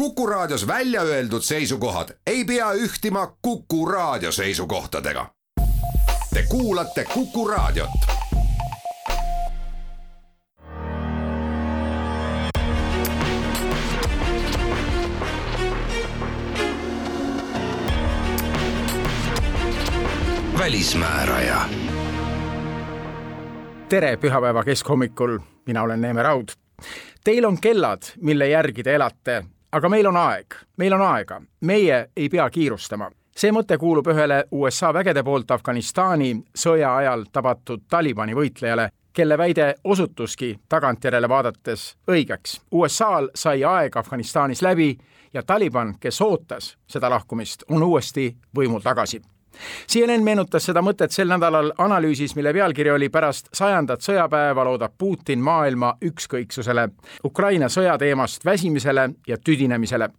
Kuku Raadios välja öeldud seisukohad ei pea ühtima Kuku Raadio seisukohtadega. Te kuulate Kuku Raadiot. välismääraja. tere pühapäeva keskhommikul, mina olen Neeme Raud. Teil on kellad, mille järgi te elate aga meil on aeg, meil on aega, meie ei pea kiirustama. see mõte kuulub ühele USA vägede poolt Afganistani sõja ajal tabatud Talibani võitlejale, kelle väide osutuski tagantjärele vaadates õigeks. USA-l sai aeg Afganistanis läbi ja Taliban, kes ootas seda lahkumist, on uuesti võimul tagasi CNN meenutas seda mõtet sel nädalal analüüsis, mille pealkiri oli pärast sajandat sõjapäeva loodab Putin maailma ükskõiksusele, Ukraina sõjateemast väsimisele ja tüdinemisele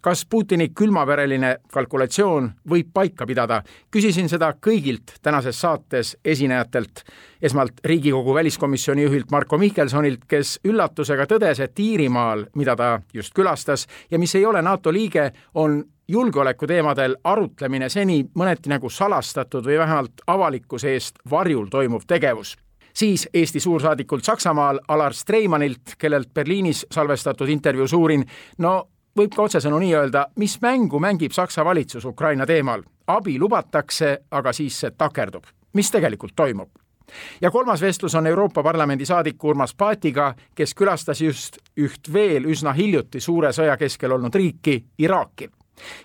kas Putini külmavereline kalkulatsioon võib paika pidada, küsisin seda kõigilt tänases saates esinejatelt. esmalt Riigikogu väliskomisjoni juhilt Marko Mihkelsonilt, kes üllatusega tõdes, et Iirimaal, mida ta just külastas ja mis ei ole NATO liige, on julgeolekuteemadel arutlemine seni mõneti nagu salastatud või vähemalt avalikkuse eest varjul toimuv tegevus siis Eesti suursaadikult Saksamaal Alar Streimanilt, kellelt Berliinis salvestatud intervjuus uurin, no võib ka otsesõnu nii öelda, mis mängu mängib Saksa valitsus Ukraina teemal. abi lubatakse, aga siis see takerdub. mis tegelikult toimub? ja kolmas vestlus on Euroopa Parlamendi saadiku Urmas Paetiga, kes külastas just üht veel üsna hiljuti suure sõja keskel olnud riiki, Iraaki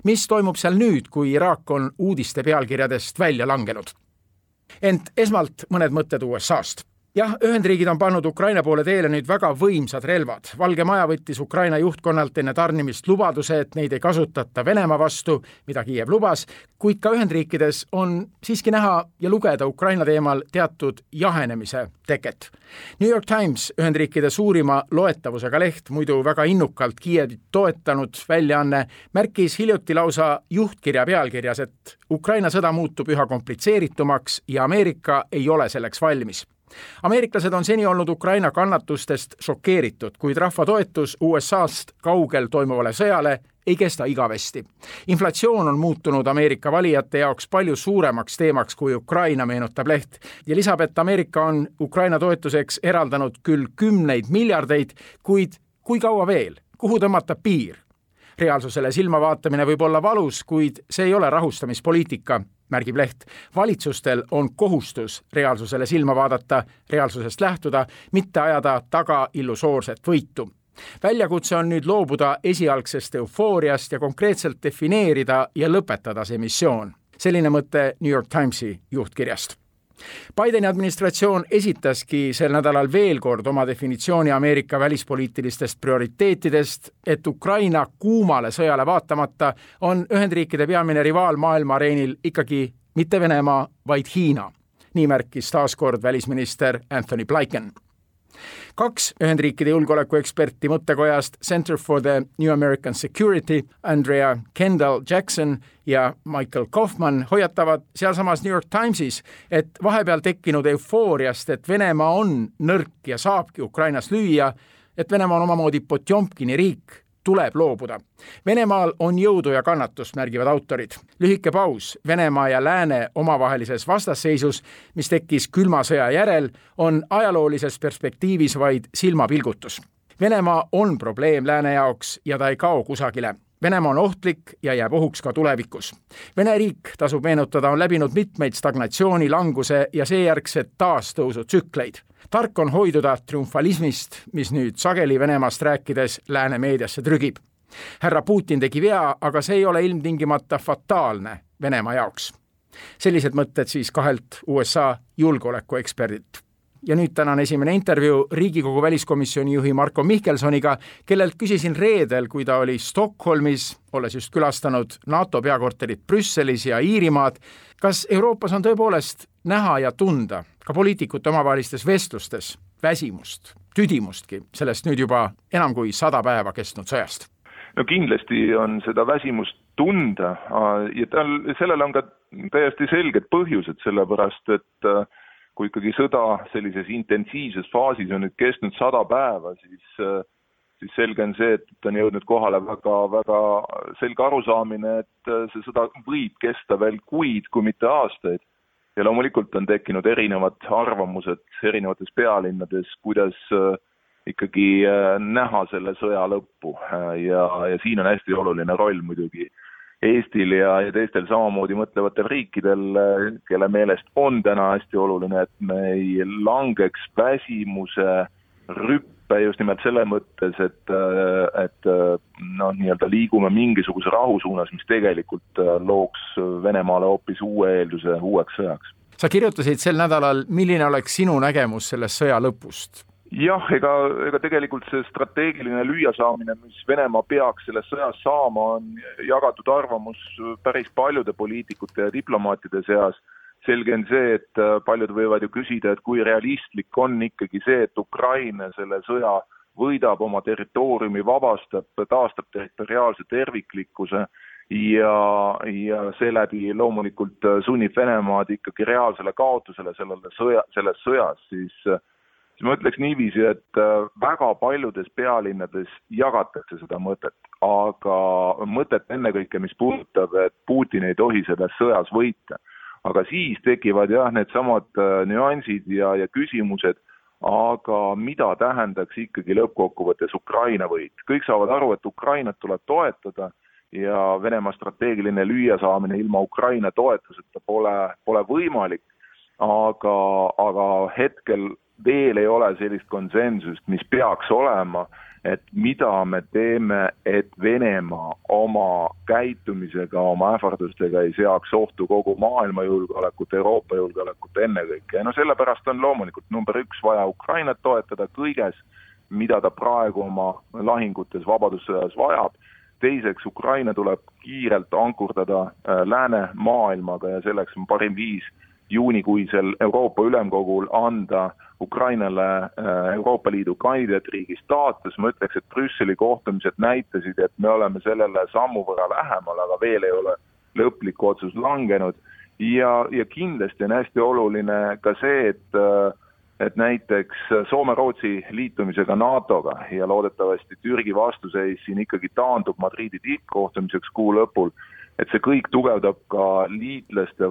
mis toimub seal nüüd, kui Iraak on uudiste pealkirjadest välja langenud? ent esmalt mõned mõtted USA-st jah, Ühendriigid on pannud Ukraina poole teele nüüd väga võimsad relvad. Valge Maja võttis Ukraina juhtkonnalt enne tarnimist lubaduse, et neid ei kasutata Venemaa vastu, mida Kiiev lubas, kuid ka Ühendriikides on siiski näha ja lugeda Ukraina teemal teatud jahenemise teket. New York Times, Ühendriikide suurima loetavusega leht, muidu väga innukalt Kiievit toetanud väljaanne, märkis hiljuti lausa juhtkirja pealkirjas, et Ukraina sõda muutub üha komplitseeritumaks ja Ameerika ei ole selleks valmis ameeriklased on seni olnud Ukraina kannatustest šokeeritud, kuid rahva toetus USA-st kaugel toimuvale sõjale ei kesta igavesti. inflatsioon on muutunud Ameerika valijate jaoks palju suuremaks teemaks kui Ukraina, meenutab leht ja lisab, et Ameerika on Ukraina toetuseks eraldanud küll kümneid miljardeid, kuid kui kaua veel, kuhu tõmmata piir? Reaalsusele silma vaatamine võib olla valus, kuid see ei ole rahustamispoliitika märgib leht. valitsustel on kohustus reaalsusele silma vaadata, reaalsusest lähtuda, mitte ajada taga illusoorset võitu väljakutse on nüüd loobuda esialgsest eufooriast ja konkreetselt defineerida ja lõpetada see missioon. selline mõte New York Timesi juhtkirjast Bideni administratsioon esitaski sel nädalal veel kord oma definitsiooni Ameerika välispoliitilistest prioriteetidest, et Ukraina kuumale sõjale vaatamata on Ühendriikide peamine rivaal maailma areenil ikkagi mitte Venemaa, vaid Hiina. nii märkis taas kord välisminister Anthony Blinken kaks Ühendriikide julgeolekueksperti mõttekojast Center for the New American Security, Andrea Kendall Jackson ja Michael Kaufman hoiatavad sealsamas New York Timesis, et vahepeal tekkinud eufooriast, et Venemaa on nõrk ja saabki Ukrainas lüüa, et Venemaa on omamoodi Potjomkini riik tuleb loobuda. Venemaal on jõudu ja kannatust, märgivad autorid. lühike paus Venemaa ja Lääne omavahelises vastasseisus, mis tekkis külma sõja järel, on ajaloolises perspektiivis vaid silmapilgutus. Venemaa on probleem Lääne jaoks ja ta ei kao kusagile Venemaa on ohtlik ja jääb ohuks ka tulevikus. Vene riik, tasub meenutada, on läbinud mitmeid stagnatsiooni, languse ja seejärgset taastõusutsükleid tark on hoiduda triumfalismist, mis nüüd sageli Venemaast rääkides lääne meediasse trügib. härra Putin tegi vea, aga see ei ole ilmtingimata fataalne Venemaa jaoks. sellised mõtted siis kahelt USA julgeolekueksperdilt ja nüüd tänane esimene intervjuu Riigikogu väliskomisjoni juhi Marko Mihkelsoniga, kellelt küsisin reedel, kui ta oli Stockholmis, olles just külastanud NATO peakorterit Brüsselis ja Iirimaad, kas Euroopas on tõepoolest näha ja tunda ka poliitikute omavahelistes vestlustes väsimust, tüdimustki sellest nüüd juba enam kui sada päeva kestnud sõjast? no kindlasti on seda väsimust tunda ja tal, sellel on ka täiesti selged põhjused, sellepärast et äh, kui ikkagi sõda sellises intensiivses faasis on nüüd kestnud sada päeva, siis äh, siis selge on see, et on jõudnud kohale väga, väga selge arusaamine, et see sõda võib kesta veel kuid, kui mitte aastaid. ja loomulikult on tekkinud erinevad arvamused erinevates pealinnades, kuidas ikkagi näha selle sõja lõppu ja, ja siin on hästi oluline roll muidugi Eestil ja, ja teistel samamoodi mõtlevatel riikidel, kelle meelest on täna hästi oluline, et me ei langeks väsimuse rüppe just nimelt selle mõttes, et, et noh, nii-öelda liigume mingisuguse rahu suunas, mis tegelikult looks Venemaale hoopis uue eelduse uueks sõjaks. sa kirjutasid sel nädalal, milline oleks sinu nägemus sellest sõja lõpust? Jah, ega, ega tegelikult see strateegiline lüüasaamine, mis Venemaa peaks selles sõjas saama, on jagatud arvamus päris paljude poliitikute ja diplomaatide seas. selge on see, et äh, paljud võivad ju küsida, et kui realistlik on ikkagi see, et Ukraina selle sõja võidab, oma territooriumi vabastab, taastab territoriaalse terviklikkuse ja, ja seeläbi loomulikult äh, sunnib Venemaad ikkagi reaalsele kaotusele sellele sõja, selles sõjas, siis äh, siis ma ütleks niiviisi, et äh, väga paljudes pealinnades jagatakse seda mõtet, aga mõtet ennekõike, mis puudutab, et Putin ei tohi selles sõjas võita. aga siis tekivad jah, needsamad äh, nüansid ja, ja küsimused, aga mida tähendaks ikkagi lõppkokkuvõttes Ukraina võit? kõik saavad aru, et Ukrainat tuleb toetada ja Venemaa strateegiline lüüasaamine ilma Ukraina toetuseta pole, pole võimalik, aga, aga hetkel veel ei ole sellist konsensust, mis peaks olema, et mida me teeme, et Venemaa oma käitumisega, oma ähvardustega ei seaks ohtu kogu maailma julgeolekut, Euroopa julgeolekut ennekõike. Ja no sellepärast on loomulikult number üks vaja Ukrainat toetada kõiges, mida ta praegu oma lahingutes vabadussõjas vajab, teiseks, Ukraina tuleb kiirelt ankurdada äh, läänemaailmaga ja selleks on parim viis juunikuisel Euroopa Ülemkogul anda Ukrainale äh, Euroopa Liidu kandidaatriigi staatus, ma ütleks, et Brüsseli kohtumised näitasid, et me oleme sellele sammu võrra lähemal, aga veel ei ole lõplik otsus langenud. Ja, ja kindlasti on hästi oluline ka see, et äh, et näiteks Soome-Rootsi liitumisega NATO-ga ja loodetavasti Türgi vastuseis siin ikkagi taandub Madridi tippkohtumiseks kuu lõpul et see kõik tugevdab ka liitlaste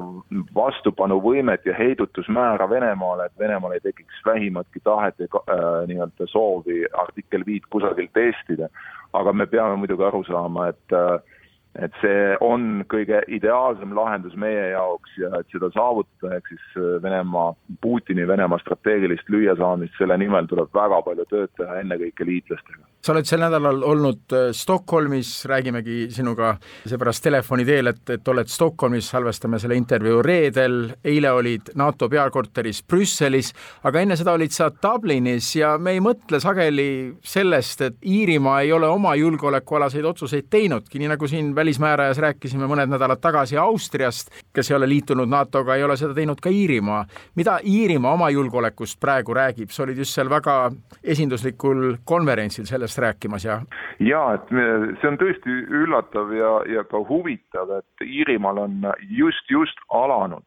vastupanuvõimet ja heidutusmäära Venemaale, et Venemaal ei tekiks vähimatki tahet ja äh, nii-öelda soovi artikkel viit kusagil testida. aga me peame muidugi aru saama, et äh, et see on kõige ideaalsem lahendus meie jaoks ja et seda saavutada, ehk siis äh, Venemaa, Putini Venemaa strateegilist lüüasaamist, selle nimel tuleb väga palju tööd teha, ennekõike liitlastega. sa oled sel nädalal olnud äh, Stockholmis, räägimegi sinuga seepärast telefoni teel, et, et oled Stockholmis, salvestame selle intervjuu reedel, eile olid NATO peakorteris Brüsselis, aga enne seda olid sa Dublinis ja me ei mõtle sageli sellest, et Iirimaa ei ole oma julgeolekualaseid otsuseid teinudki, nii nagu siin välismäärajas rääkisime mõned nädalad tagasi Austriast, kes ei ole liitunud NATO-ga, ei ole seda teinud ka Iirimaa. mida Iirimaa oma julgeolekust praegu räägib, sa olid just seal väga esinduslikul konverentsil sellest rääkimas ja? jaa, et see on tõesti üllatav ja, ja ka huvitav, et Iirimaal on just, just alanud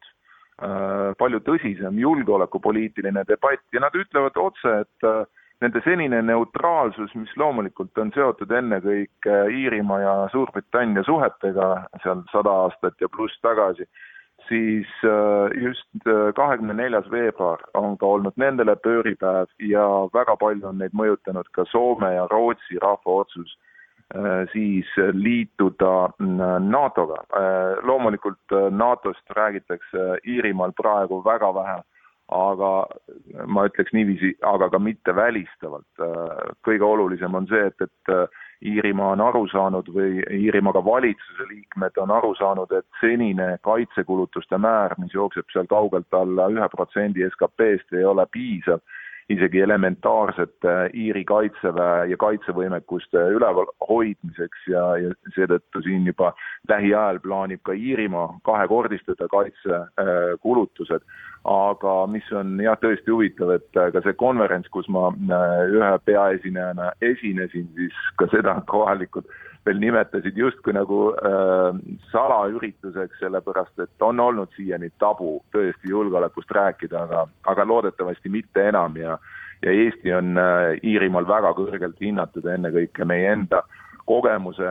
äh, palju tõsisem julgeolekupoliitiline debatt ja nad ütlevad otse, et äh, nende senine neutraalsus, mis loomulikult on seotud ennekõike Iirimaa ja Suurbritannia suhetega seal sada aastat ja pluss tagasi, siis äh, just äh, kahekümne neljas veebruar on ka olnud nendele pööripäev ja väga palju on neid mõjutanud ka Soome ja Rootsi rahva otsus äh, siis liituda NATO-ga. loomulikult NATO-st räägitakse Iirimaal praegu väga vähe aga ma ütleks niiviisi, aga ka mitte välistavalt. kõige olulisem on see, et, et Iirimaa on aru saanud või Iirimaa ka valitsuse liikmed on aru saanud, et senine kaitsekulutuste määr, mis jookseb seal kaugelt alla ühe protsendi SKP-st, ei ole piisav isegi elementaarsete Iiri kaitseväe ja kaitsevõimekuste üleval hoidmiseks ja, ja seetõttu siin juba lähiajal plaanib ka Iirimaa kahekordistada kaitsekulutused. aga mis on jah, tõesti huvitav, et ka see konverents, kus ma äh, ühe peaesinejana esinesin, siis ka seda kohalikud veel nimetasid justkui nagu äh, salaürituseks, sellepärast et on olnud siiani tabu tõesti julgeolekust rääkida, aga, aga loodetavasti mitte enam ja ja Eesti on Iirimaal väga kõrgelt hinnatud, ennekõike meie enda kogemuse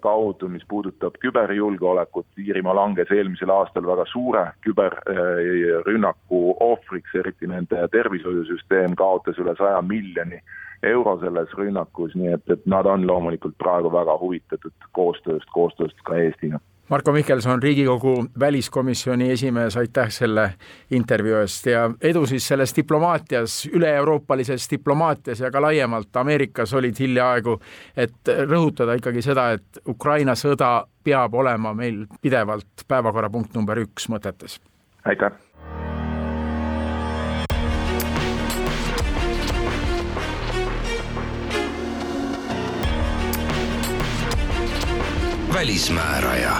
kaudu, mis puudutab küberjulgeolekut, Iirimaa langes eelmisel aastal väga suure küberrünnaku ohvriks, eriti nende tervishoiusüsteem kaotas üle saja miljoni euro selles rünnakus, nii et, et nad on loomulikult praegu väga huvitatud koostööst, koostööst ka Eestiga. Marko Mihkelson, Riigikogu väliskomisjoni esimees, aitäh selle intervjuu eest ja edu siis selles diplomaatias, üle-euroopalises diplomaatias ja ka laiemalt Ameerikas olid hiljaaegu, et rõhutada ikkagi seda, et Ukraina sõda peab olema meil pidevalt päevakorrapunkt number üks mõtetes. aitäh! Välismääraja.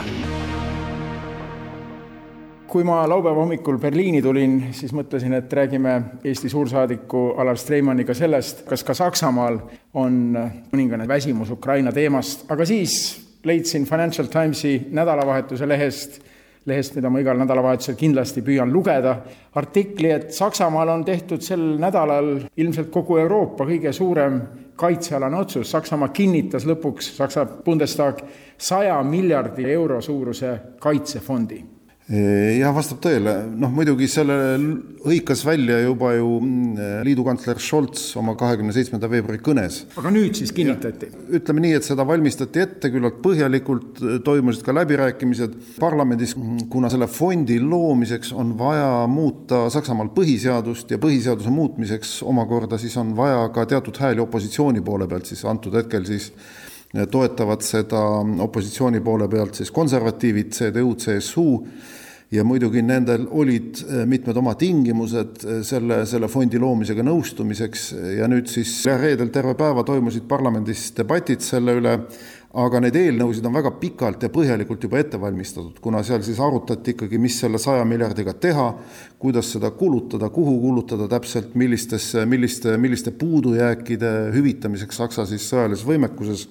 kui ma laupäeva hommikul Berliini tulin, siis mõtlesin, et räägime Eesti suursaadiku Alar Streimanniga sellest, kas ka Saksamaal on mõningane väsimus Ukraina teemast, aga siis leidsin Financial Timesi nädalavahetuse lehest lehest, mida ma igal nädalavahetusel kindlasti püüan lugeda, artikli, et Saksamaal on tehtud sel nädalal ilmselt kogu Euroopa kõige suurem kaitsealane otsus, Saksamaa kinnitas lõpuks, Saksa Bundestag, saja miljardi euro suuruse kaitsefondi jah, vastab tõele, noh muidugi selle hõikas välja juba ju mm, liidukantsler Scholz oma kahekümne seitsmenda veebruari kõnes. aga nüüd siis kinnitati? ütleme nii, et seda valmistati ette küllalt põhjalikult, toimusid ka läbirääkimised parlamendis, kuna selle fondi loomiseks on vaja muuta Saksamaal põhiseadust ja põhiseaduse muutmiseks omakorda siis on vaja ka teatud hääli opositsiooni poole pealt, siis antud hetkel siis toetavad seda opositsiooni poole pealt siis konservatiivid, CDU, CSU ja muidugi nendel olid äh, mitmed oma tingimused äh, selle, selle fondi loomisega nõustumiseks. Ja nüüd siis reedel terve päeva toimusid parlamendis debatid selle üle, aga neid eelnõusid on väga pikalt ja põhjalikult juba ette valmistatud, kuna seal siis arutati ikkagi, mis selle saja miljardiga teha, kuidas seda kulutada, kuhu kulutada täpselt, millistesse, milliste, milliste puudujääkide hüvitamiseks Saksa siis sõjalises võimekuses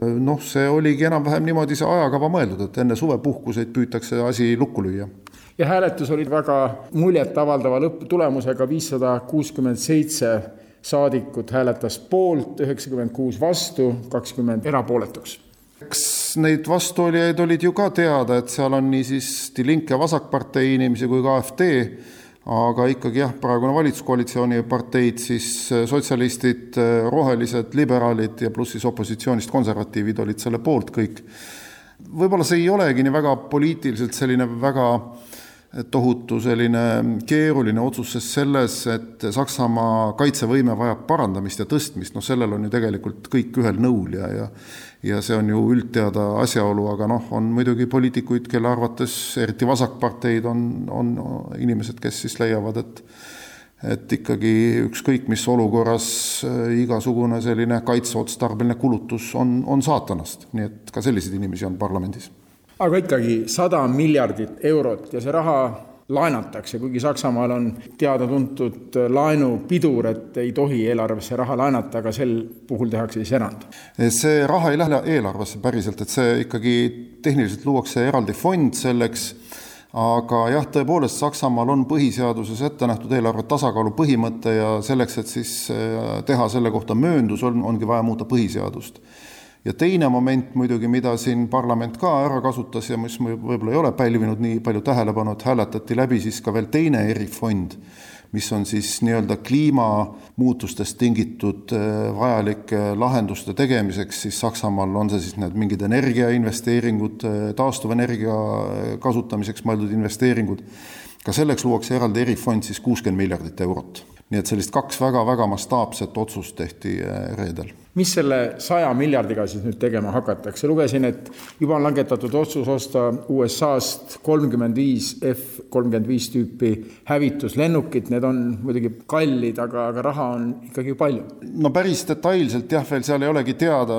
noh, see oligi enam-vähem niimoodi see ajakava mõeldud, et enne suvepuhkuseid püütakse asi lukku lüüa. ja hääletus oli väga muljetavaldava lõpptulemusega, viissada kuuskümmend seitse saadikut hääletas poolt, üheksakümmend kuus vastu, kakskümmend erapooletuks. Eks neid vastuolijaid olid ju ka teada, et seal on niisiis Die Linke vasakpartei inimesi kui ka AfD aga ikkagi jah, praegune valitsuskoalitsiooni parteid, siis äh, sotsialistid, äh, rohelised, liberaalid ja pluss siis opositsioonist konservatiivid olid selle poolt kõik. võib-olla see ei olegi nii väga poliitiliselt selline väga tohutu selline keeruline otsus, sest selles, et Saksamaa kaitsevõime vajab parandamist ja tõstmist, noh, sellel on ju tegelikult kõik ühel nõul ja, ja ja see on ju üldteada asjaolu, aga noh, on muidugi poliitikuid, kelle arvates, eriti vasakparteid, on, on inimesed, kes siis leiavad, et et ikkagi ükskõik mis olukorras äh, igasugune selline kaitseotstarbeline kulutus on, on saatanast, nii et ka selliseid inimesi on parlamendis. aga ikkagi sada miljardit eurot ja see raha laenatakse, kuigi Saksamaal on teada-tuntud laenupidur, et ei tohi eelarvesse raha laenata, aga sel puhul tehakse siis erand. see raha ei lähe eelarvesse päriselt, et see ikkagi tehniliselt luuakse eraldi fond selleks, aga jah, tõepoolest Saksamaal on põhiseaduses ette nähtud eelarve tasakaalu põhimõte ja selleks, et siis äh, teha selle kohta mööndus, on, ongi vaja muuta põhiseadust ja teine moment muidugi, mida siin parlament ka ära kasutas ja mis võib-olla ei ole pälvinud nii palju tähelepanu, et hääletati läbi siis ka veel teine erifond, mis on siis nii-öelda kliimamuutustest tingitud äh, vajalike lahenduste tegemiseks, siis Saksamaal on see siis need mingid energiainvesteeringud, äh, taastuvenergia äh, kasutamiseks mõeldud investeeringud, ka selleks luuakse eraldi erifond siis kuuskümmend miljardit eurot. Nii et sellist kaks väga-väga mastaapset otsust tehti reedel. Mis selle saja miljardiga siis nüüd tegema hakatakse, lugesin, et juba on langetatud otsus osta USA-st kolmkümmend viis F kolmkümmend viis tüüpi hävituslennukit, need on muidugi kallid, aga, aga raha on ikkagi palju. no päris detailselt jah, veel seal ei olegi teada,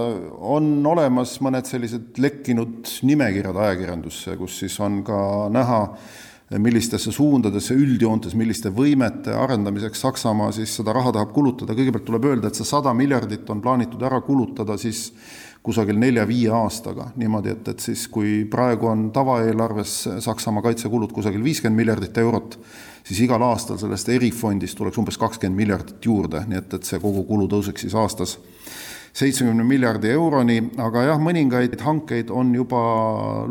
on olemas mõned sellised lekkinud nimekirjad ajakirjandusse, kus siis on ka näha, millistesse suundadesse üldjoontes, milliste võimete arendamiseks Saksamaa siis seda raha tahab kulutada, kõigepealt tuleb öelda, et see sada miljardit on plaanitud ära kulutada siis kusagil nelja-viie aastaga, niimoodi, et, et siis kui praegu on tavaeelarves Saksamaa kaitsekulud kusagil viiskümmend miljardit eurot, siis igal aastal sellest erifondist tuleks umbes kakskümmend miljardit juurde, nii et, et see kogukulu tõuseks siis aastas seitsmekümne miljardi euroni, aga jah, mõningaid hankeid on juba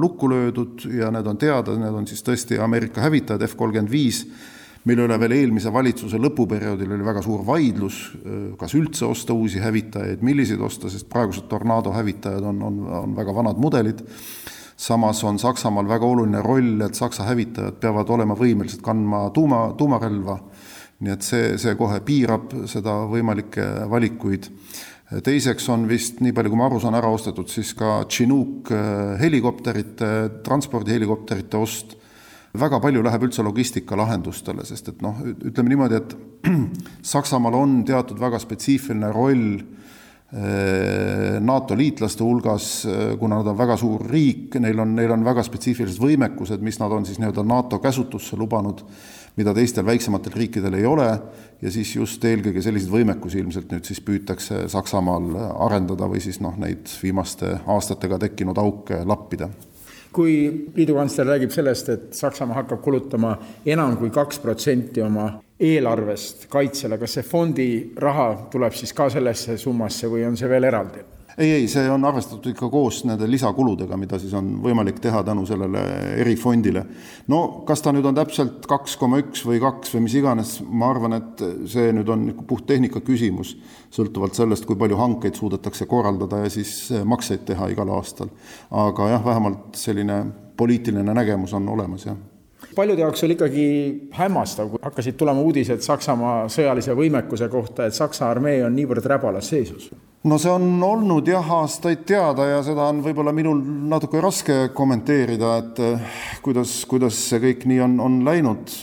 lukku löödud ja need on teada, need on siis tõesti Ameerika hävitajad F kolmkümmend viis, mille üle veel eelmise valitsuse lõpuperioodil oli väga suur vaidlus, kas üldse osta uusi hävitajaid, milliseid osta, sest praegused Tornado hävitajad on, on, on väga vanad mudelid samas on Saksamaal väga oluline roll, et Saksa hävitajad peavad olema võimelised kandma tuuma, tuumarelva, nii et see, see kohe piirab seda võimalikke valikuid. Teiseks on vist, nii palju kui ma aru saan, ära ostetud siis ka Chinook äh, helikopterite, transpordihelikopterite ost, väga palju läheb üldse logistikalahendustele, sest et noh, ütleme niimoodi, et Saksamaal on teatud väga spetsiifiline roll Äh, NATO liitlaste hulgas, äh, kuna nad on väga suur riik, neil on, neil on väga spetsiifilised võimekused, mis nad on siis nii-öelda NATO käsutusse lubanud, mida teistel väiksematel riikidel ei ole, ja siis just eelkõige selliseid võimekusi ilmselt nüüd siis püütakse Saksamaal arendada või siis noh, neid viimaste aastatega tekkinud auke lappida kui liidukantsler räägib sellest, et Saksamaa hakkab kulutama enam kui kaks protsenti oma eelarvest kaitsele, kas see fondi raha tuleb siis ka sellesse summasse või on see veel eraldi? Ei, ei, see on arvestatud ikka koos nende lisakuludega, mida siis on võimalik teha tänu sellele erifondile. no kas ta nüüd on täpselt kaks koma üks või kaks või mis iganes, ma arvan, et see nüüd on puhttehnika küsimus, sõltuvalt sellest, kui palju hankeid suudetakse korraldada ja siis makseid teha igal aastal. aga jah, vähemalt selline poliitiline nägemus on olemas, jah paljude jaoks oli ikkagi hämmastav, kui hakkasid tulema uudised Saksamaa sõjalise võimekuse kohta, et Saksa armee on niivõrd räbalas seisus. No see on olnud jah, aastaid teada ja seda on võib-olla minul natuke raske kommenteerida, et eh, kuidas, kuidas see kõik nii on, on läinud.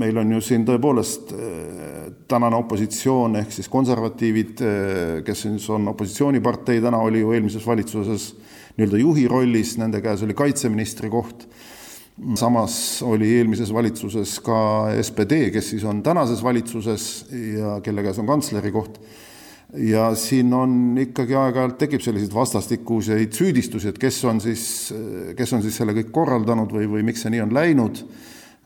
meil on ju siin tõepoolest eh, tänane opositsioon ehk siis konservatiivid, eh, kes siis on opositsioonipartei, täna oli ju eelmises valitsuses nii-öelda juhi rollis, nende käes oli kaitseministri koht samas oli eelmises valitsuses ka SPD, kes siis on tänases valitsuses ja kelle käes on kantsleri koht. Ja siin on ikkagi aeg-ajalt tekib selliseid vastastikuseid süüdistusi, et kes on siis, kes on siis selle kõik korraldanud või, või miks see nii on läinud.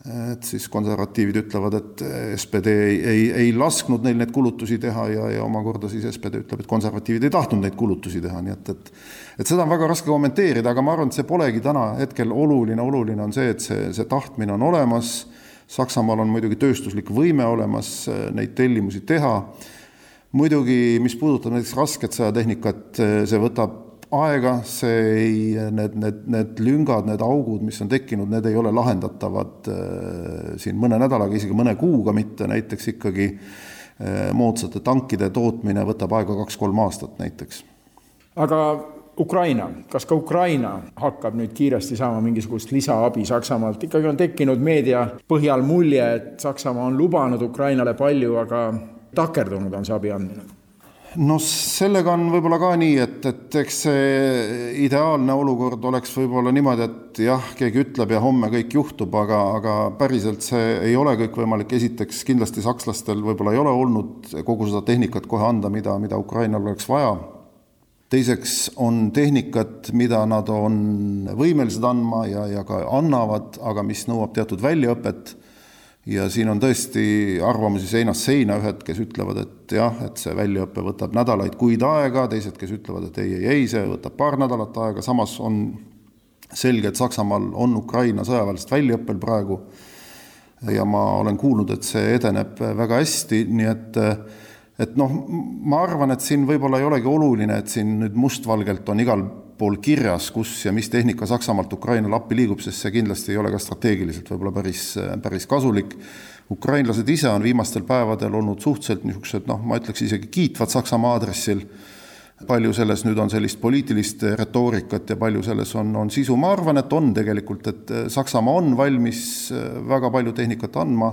Et siis konservatiivid ütlevad, et SPD ei, ei, ei lasknud neil neid kulutusi teha ja, ja omakorda siis SPD ütleb, et konservatiivid ei tahtnud neid kulutusi teha, nii et, et et seda on väga raske kommenteerida, aga ma arvan, et see polegi täna hetkel oluline, oluline on see, et see, see tahtmine on olemas, Saksamaal on muidugi tööstuslik võime olemas neid tellimusi teha, muidugi mis puudutab näiteks rasket sõjatehnikat, see võtab aega, see ei, need, need, need lüngad, need augud, mis on tekkinud, need ei ole lahendatavad äh, siin mõne nädalaga, isegi mõne kuuga mitte, näiteks ikkagi äh, moodsate tankide tootmine võtab aega kaks-kolm aastat näiteks. aga Ukraina, kas ka Ukraina hakkab nüüd kiiresti saama mingisugust lisaabi Saksamaalt, ikkagi on tekkinud meedia põhjal mulje, et Saksamaa on lubanud Ukrainale palju, aga takerdunud on see abi andmine? No sellega on võib-olla ka nii, et, et eks see ideaalne olukord oleks võib-olla niimoodi, et jah, keegi ütleb ja homme kõik juhtub, aga, aga päriselt see ei ole kõik võimalik, esiteks kindlasti sakslastel võib-olla ei ole olnud kogu seda tehnikat kohe anda, mida, mida Ukrainal oleks vaja, teiseks on tehnikat, mida nad on võimelised andma ja, ja ka annavad, aga mis nõuab teatud väljaõpet ja siin on tõesti arvamusi seinast seina, ühed, kes ütlevad, et jah, et see väljaõpe võtab nädalaid, kuid aega, teised, kes ütlevad, et ei, ei, ei, see võtab paar nädalat aega, samas on selge, et Saksamaal on Ukraina sõjaväelased väljaõppel praegu. Ja ma olen kuulnud, et see edeneb väga hästi, nii et et noh, ma arvan, et siin võib-olla ei olegi oluline, et siin nüüd mustvalgelt on igal pool kirjas, kus ja mis tehnika Saksamaalt Ukrainale appi liigub, sest see kindlasti ei ole ka strateegiliselt võib-olla päris, päris kasulik. ukrainlased ise on viimastel päevadel olnud suhteliselt niisugused noh, ma ütleks isegi kiitvad Saksamaa aadressil, palju selles nüüd on sellist poliitilist retoorikat ja palju selles on, on sisu, ma arvan, et on tegelikult, et Saksamaa on valmis väga palju tehnikat andma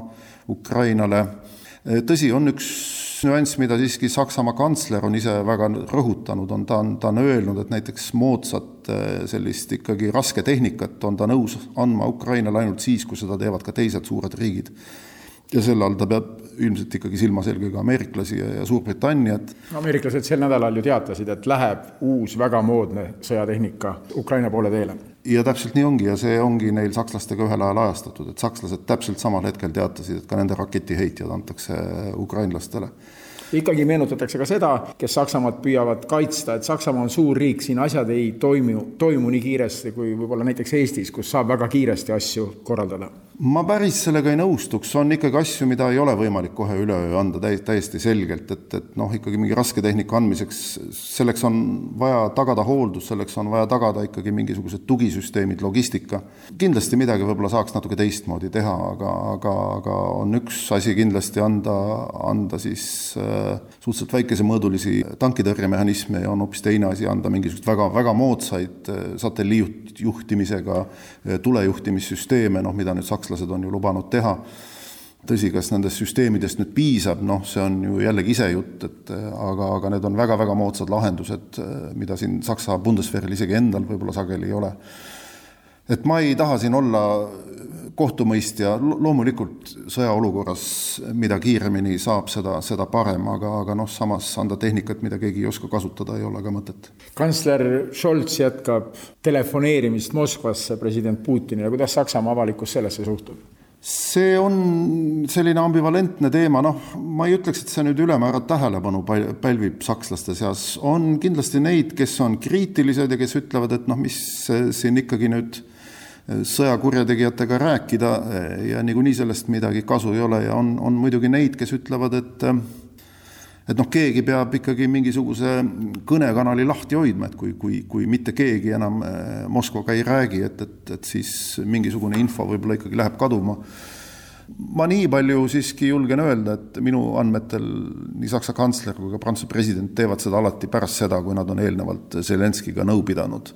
Ukrainale, tõsi, on üks nüanss, mida siiski Saksamaa kantsler on ise väga rõhutanud, on ta on, ta on öelnud, et näiteks moodsat äh, sellist ikkagi rasketehnikat on ta nõus andma Ukrainale ainult siis, kui seda teevad ka teised suured riigid. ja selle all ta peab ilmselt ikkagi silmas eelkõige ameeriklasi ja, ja Suurbritanniat. ameeriklased sel nädalal ju teatasid, et läheb uus väga moodne sõjatehnika Ukraina poole teele ja täpselt nii ongi ja see ongi neil sakslastega ühel ajal ajastatud, et sakslased täpselt samal hetkel teatasid, et ka nende raketiheitjad antakse ukrainlastele. Ikkagi meenutatakse ka seda, kes Saksamaad püüavad kaitsta, et Saksamaa on suur riik, siin asjad ei toimu, toimu nii kiiresti kui võib-olla näiteks Eestis, kus saab väga kiiresti asju korraldada ma päris sellega ei nõustuks, on ikkagi asju, mida ei ole võimalik kohe üleöö anda täi-, täiesti selgelt, et, et noh, ikkagi mingi rasketehnika andmiseks, selleks on vaja tagada hooldus, selleks on vaja tagada ikkagi mingisugused tugisüsteemid, logistika. kindlasti midagi võib-olla saaks natuke teistmoodi teha, aga, aga, aga on üks asi kindlasti anda, anda siis äh, suhteliselt väikesemõõdulisi tankitõrjemehhanisme ja on hoopis teine asi anda mingisuguseid väga, väga moodsaid äh, satelliitjuhtimisega äh, tulejuhtimissüsteeme, noh, mida nüüd Saksa sakslased on ju lubanud teha. tõsi, kas nendest süsteemidest nüüd piisab, noh, see on ju jällegi isejutt, et aga, aga need on väga-väga moodsad lahendused, mida siin Saksa Bundeswehril isegi endal võib-olla sageli ei ole. et ma ei taha siin olla kohtumõistja, loomulikult sõjaolukorras, mida kiiremini saab, seda, seda parem, aga, aga noh, samas anda tehnikat, mida keegi ei oska kasutada, ei ole ka mõtet. kantsler Scholz jätkab telefoneerimist Moskvasse president Putinile, kuidas Saksamaa avalikkus sellesse suhtub? see on selline ambivalentne teema, noh, ma ei ütleks, et see nüüd ülemäära tähelepanu pälvib sakslaste seas, on kindlasti neid, kes on kriitilised ja kes ütlevad, et noh, mis siin ikkagi nüüd sõjakurjategijatega rääkida ja niikuinii sellest midagi kasu ei ole ja on, on muidugi neid, kes ütlevad, et et noh, keegi peab ikkagi mingisuguse kõnekanali lahti hoidma, et kui, kui, kui mitte keegi enam eh, Moskvaga ei räägi, et, et, et siis mingisugune info võib-olla ikkagi läheb kaduma. ma nii palju siiski julgen öelda, et minu andmetel nii Saksa kantsler kui ka Prantsuse president teevad seda alati pärast seda, kui nad on eelnevalt Zelenskiga nõu pidanud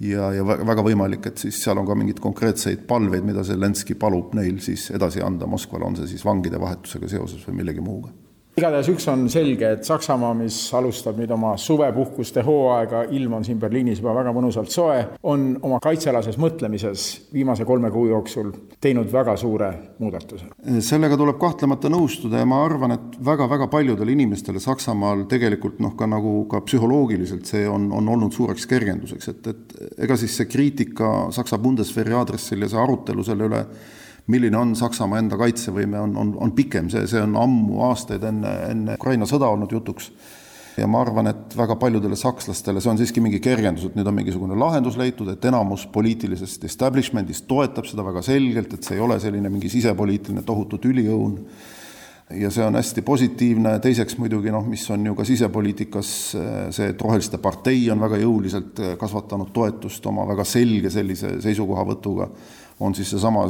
ja, ja väga võimalik, et siis seal on ka mingeid konkreetseid palveid, mida Zelenskõi palub neil siis edasi anda Moskvale, on see siis vangide vahetusega seoses või millegi muuga igatahes üks on selge, et Saksamaa, mis alustab nüüd oma suvepuhkuste hooaega, ilm on siin Berliinis juba väga mõnusalt soe, on oma kaitsealases mõtlemises viimase kolme kuu jooksul teinud väga suure muudatuse. sellega tuleb kahtlemata nõustuda ja ma arvan, et väga-väga paljudele inimestele Saksamaal tegelikult noh, ka nagu ka psühholoogiliselt see on, on olnud suureks kergenduseks, et, et ega siis see kriitika Saksa Bundeswehri aadressil ja see arutelu selle üle, milline on Saksamaa enda kaitsevõime, on, on, on pikem, see, see on ammu, aastaid enne, enne Ukraina sõda olnud jutuks. ja ma arvan, et väga paljudele sakslastele see on siiski mingi kergendus, et nüüd on mingisugune lahendus leitud, et enamus poliitilisest establishment'ist toetab seda väga selgelt, et see ei ole selline mingi sisepoliitiline tohutu tüliõun. Ja see on hästi positiivne, teiseks muidugi noh, mis on ju ka sisepoliitikas see, et Roheliste partei on väga jõuliselt kasvatanud toetust oma väga selge sellise seisukohavõtuga on siis seesama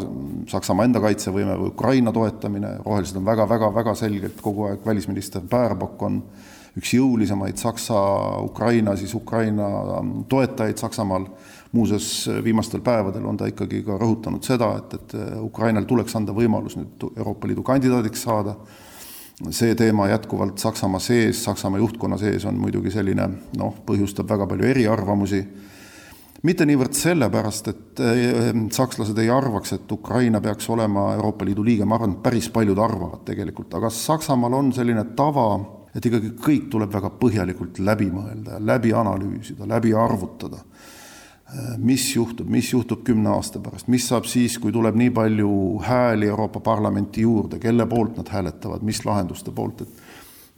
Saksamaa enda kaitsevõime või Ukraina toetamine, rohelised on väga-väga-väga selgelt kogu aeg, välisminister Baerbock on üks jõulisemaid Saksa, Ukraina, siis Ukraina toetajaid Saksamaal, muuseas viimastel päevadel on ta ikkagi ka rõhutanud seda, et, et Ukrainal tuleks anda võimalus nüüd Euroopa Liidu kandidaadiks saada, see teema jätkuvalt Saksamaa sees, Saksamaa juhtkonna sees on muidugi selline noh, põhjustab väga palju eriarvamusi mitte niivõrd sellepärast, et eh, sakslased ei arvaks, et Ukraina peaks olema Euroopa Liidu liige, ma arvan, et päris paljud arvavad tegelikult, aga Saksamaal on selline tava, et ikkagi kõik tuleb väga põhjalikult läbi mõelda ja läbi analüüsida, läbi arvutada. Eh, mis juhtub, mis juhtub kümne aasta pärast, mis saab siis, kui tuleb nii palju hääli Euroopa Parlamenti juurde, kelle poolt nad hääletavad, mis lahenduste poolt, et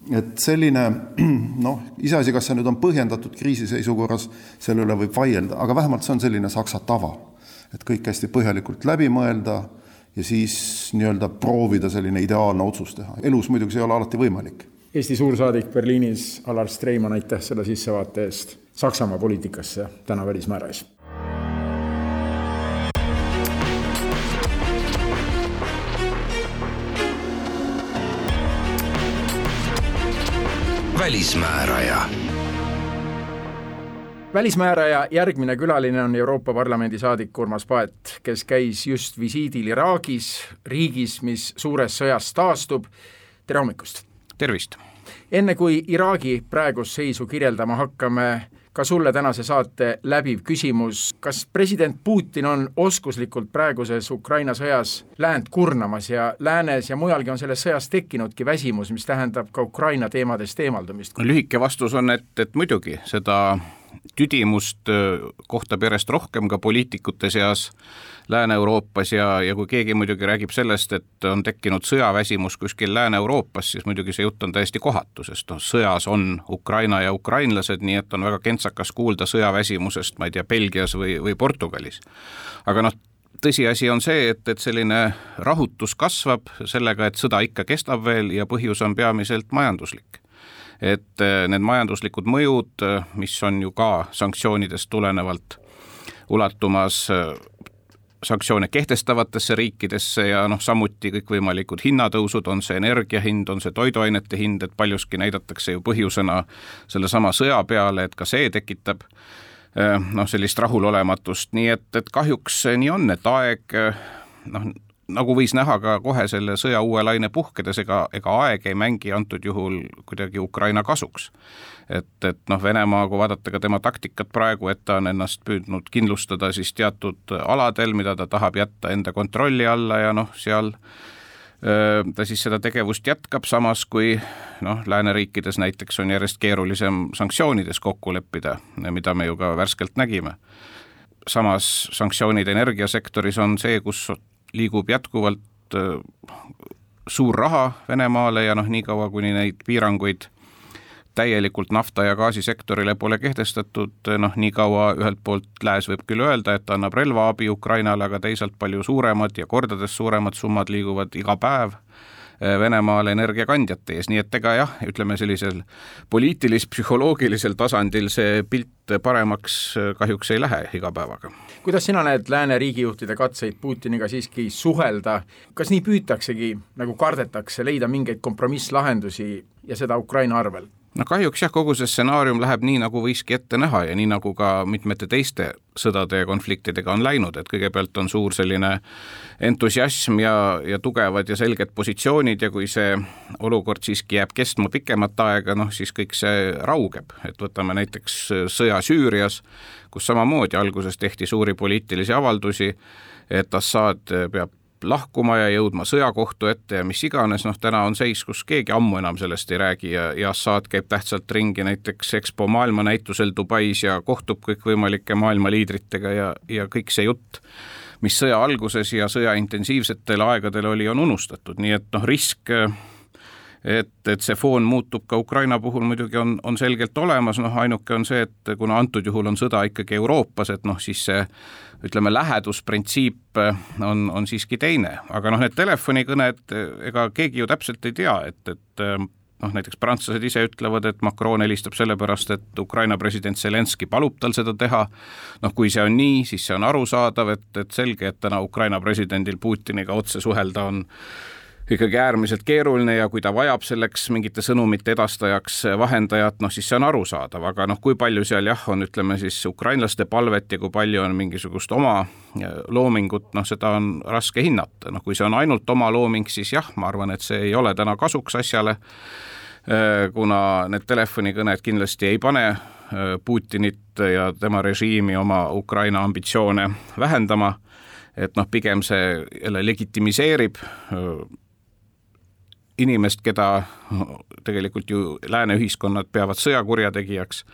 et selline noh, iseasi, kas see nüüd on põhjendatud kriisiseisukorras, selle üle võib vaielda, aga vähemalt see on selline Saksa tava, et kõik hästi põhjalikult läbi mõelda ja siis nii-öelda proovida selline ideaalne otsus teha. elus muidugi see ei ole alati võimalik. Eesti suursaadik Berliinis Alar Streimann, aitäh selle sissevaate eest Saksamaa poliitikasse täna Välismäärajas välismääraja. välismääraja järgmine külaline on Euroopa Parlamendi saadik Urmas Paet, kes käis just visiidil Iraagis, riigis, mis suures sõjas taastub. tere hommikust! tervist! enne kui Iraagi praegust seisu kirjeldama hakkame, ka sulle tänase saate läbiv küsimus, kas president Putin on oskuslikult praeguses Ukraina sõjas läänt kurnamas ja läänes ja mujalgi on selles sõjas tekkinudki väsimus, mis tähendab ka Ukraina teemadest eemaldumist? lühike vastus on, et, et muidugi, seda tüdimust kohtab järjest rohkem ka poliitikute seas Lääne-Euroopas ja, ja kui keegi muidugi räägib sellest, et on tekkinud sõjaväsimus kuskil Lääne-Euroopas, siis muidugi see jutt on täiesti kohatu, sest noh, sõjas on Ukraina ja ukrainlased, nii et on väga kentsakas kuulda sõjaväsimusest, ma ei tea, Belgias või, või Portugalis. aga noh, tõsiasi on see, et, et selline rahutus kasvab sellega, et sõda ikka kestab veel ja põhjus on peamiselt majanduslik et eh, need majanduslikud mõjud, eh, mis on ju ka sanktsioonidest tulenevalt ulatumas eh, sanktsioone kehtestavatesse riikidesse ja noh, samuti kõikvõimalikud hinnatõusud, on see energia hind, on see toiduainete hind, et paljuski näidatakse ju põhjusena sellesama sõja peale, et ka see tekitab noh, sellist rahulolematust, nii et, et kahjuks nii on, et aeg noh, nagu võis näha ka kohe selle sõja uue laine puhkedes, ega, ega aeg ei mängi antud juhul kuidagi Ukraina kasuks. et, et noh, Venemaa, kui vaadata ka tema taktikat praegu, et ta on ennast püüdnud kindlustada siis teatud aladel, mida ta tahab jätta enda kontrolli alla ja noh, seal ta siis seda tegevust jätkab, samas kui noh, lääneriikides näiteks on järjest keerulisem sanktsioonides kokku leppida, mida me ju ka värskelt nägime samas sanktsioonid energiasektoris on see, kus liigub jätkuvalt äh, suur raha Venemaale ja noh, niikaua kuni neid piiranguid täielikult nafta- ja gaasisektorile pole kehtestatud, noh, nii kaua ühelt poolt Lääs võib küll öelda, et annab relvaabi Ukrainale, aga teisalt palju suuremad ja kordades suuremad summad liiguvad iga päev Äh, Venemaale energiakandjate ees, nii et ega jah, ütleme sellisel poliitilis-psühholoogilisel tasandil see pilt paremaks äh, kahjuks ei lähe iga päevaga. kuidas sina näed lääne riigijuhtide katseid Putiniga siiski suhelda, kas nii püütaksegi, nagu kardetakse, leida mingeid kompromisslahendusi ja seda Ukraina arvel? No kahjuks jah, kogu see stsenaarium läheb nii, nagu võiski ette näha ja nii, nagu ka mitmete teiste sõdade ja konfliktidega on läinud, et kõigepealt on suur selline entusiasm ja, ja tugevad ja selged positsioonid ja kui see olukord siiski jääb kestma pikemat aega, noh siis kõik see raugeb, et võtame näiteks sõja Süürias, kus samamoodi alguses tehti suuri poliitilisi avaldusi, et Assad peab lahkuma ja jõudma sõjakohtu ette ja mis iganes, noh täna on seis, kus keegi ammu enam sellest ei räägi ja, ja Assad käib tähtsalt ringi näiteks EXPO maailmanäitusel Dubais ja kohtub kõikvõimalike maailma liidritega ja, ja kõik see jutt, mis sõja alguses ja sõja intensiivsetel aegadel oli, on unustatud, nii et noh, risk et, et see foon muutub ka Ukraina puhul muidugi on, on selgelt olemas, noh ainuke on see, et kuna antud juhul on sõda ikkagi Euroopas, et noh, siis see ütleme, lähedusprintsiip on, on siiski teine, aga noh, need telefonikõned, ega keegi ju täpselt ei tea, et, et noh, näiteks prantslased ise ütlevad, et Macron helistab sellepärast, et Ukraina president Zelenskõi palub tal seda teha, noh kui see on nii, siis see on arusaadav, et, et selge, et täna Ukraina presidendil Putiniga otse suhelda on ikkagi äärmiselt keeruline ja kui ta vajab selleks mingite sõnumite edastajaks vahendajat, noh siis see on arusaadav, aga noh, kui palju seal jah, on ütleme siis ukrainlaste palvet ja kui palju on mingisugust oma loomingut, noh seda on raske hinnata, noh kui see on ainult oma looming, siis jah, ma arvan, et see ei ole täna kasuks asjale, kuna need telefonikõned kindlasti ei pane Putinit ja tema režiimi oma Ukraina ambitsioone vähendama, et noh, pigem see jälle legitimiseerib inimest, keda tegelikult ju lääne ühiskonnad peavad sõjakurjategijaks.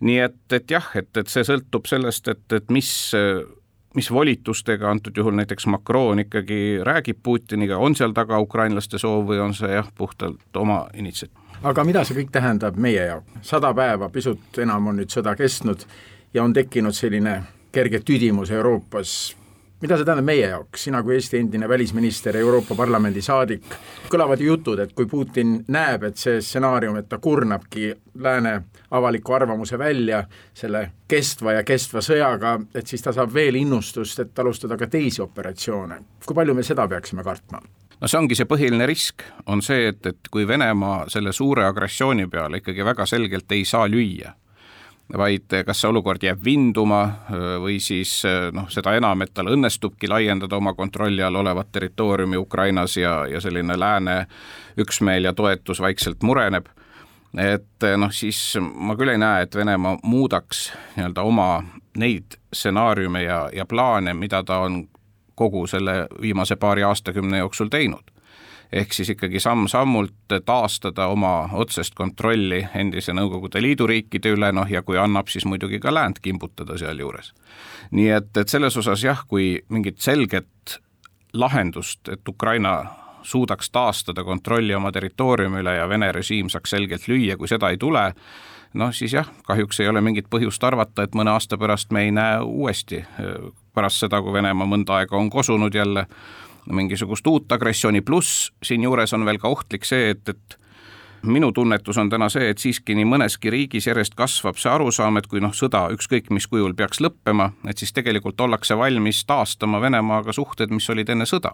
nii et, et jah, et, et see sõltub sellest, et, et mis mis volitustega antud juhul näiteks Macron ikkagi räägib Putiniga, on seal taga ukrainlaste soov või on see jah, puhtalt oma initsiatiiv? aga mida see kõik tähendab meie jaoks? sada päeva, pisut enam on nüüd sõda kestnud ja on tekkinud selline kerge tüdimus Euroopas mida see tähendab meie jaoks, sina kui Eesti endine välisminister, Euroopa Parlamendi saadik, kõlavad ju jutud, et kui Putin näeb, et see stsenaarium, et ta kurnabki lääne avaliku arvamuse välja selle kestva ja kestva sõjaga, et siis ta saab veel innustust, et alustada ka teisi operatsioone. kui palju me seda peaksime kartma? no see ongi see põhiline risk, on see, et, et kui Venemaa selle suure agressiooni peale ikkagi väga selgelt ei saa lüüa vaid kas see olukord jääb vinduma või siis noh, seda enam, et tal õnnestubki laiendada oma kontrolli all olevat territooriumi Ukrainas ja, ja selline lääne üksmeel ja toetus vaikselt mureneb, et noh, siis ma küll ei näe, et Venemaa muudaks nii-öelda oma neid stsenaariume ja, ja plaane, mida ta on kogu selle viimase paari aastakümne jooksul teinud ehk siis ikkagi samm-sammult taastada oma otsest kontrolli endise Nõukogude Liidu riikide üle, noh ja kui annab, siis muidugi ka läänt kimbutada sealjuures. nii et, et selles osas jah, kui mingit selget lahendust, et Ukraina suudaks taastada kontrolli oma territooriumi üle ja Vene režiim saaks selgelt lüüa, kui seda ei tule, noh siis jah, kahjuks ei ole mingit põhjust arvata, et mõne aasta pärast me ei näe uuesti, pärast seda, kui Venemaa mõnda aega on kosunud jälle mingisugust uut agressiooni, pluss siinjuures on veel ka ohtlik see, et, et minu tunnetus on täna see, et siiski nii mõneski riigis järjest kasvab see arusaam, et kui noh, sõda ükskõik mis kujul peaks lõppema, et siis tegelikult ollakse valmis taastama Venemaaga suhted, mis olid enne sõda.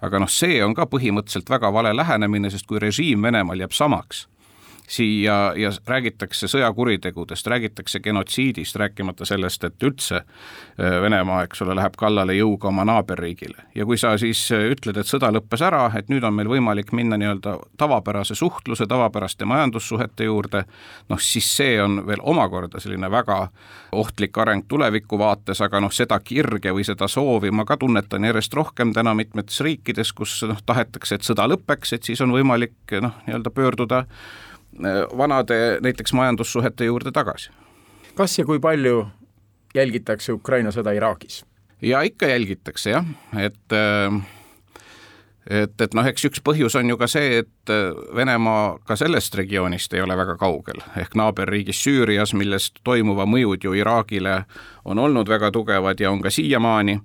aga noh, see on ka põhimõtteliselt väga vale lähenemine, sest kui režiim Venemaal jääb samaks siia ja räägitakse sõjakuritegudest, räägitakse genotsiidist, rääkimata sellest, et üldse äh, Venemaa, eks ole, läheb kallale jõuga oma naaberriigile. ja kui sa siis äh, ütled, et sõda lõppes ära, et nüüd on meil võimalik minna nii-öelda tavapärase suhtluse, tavapäraste majandussuhete juurde, noh siis see on veel omakorda selline väga ohtlik areng tuleviku vaates, aga noh, seda kirge või seda soovi ma ka tunnetan järjest rohkem täna mitmetes riikides, kus noh, tahetakse, et sõda lõpeks, et siis on võimalik noh, nii-öelda pöörduda vanade näiteks majandussuhete juurde tagasi. kas ja kui palju jälgitakse Ukraina sõda Iraagis? ja ikka jälgitakse jah, et äh, et, et noh, eks üks põhjus on ju ka see, et äh, Venemaa ka sellest regioonist ei ole väga kaugel, ehk naaberriigis Süürias, millest toimuva mõjud ju Iraagile on olnud väga tugevad ja on ka siiamaani,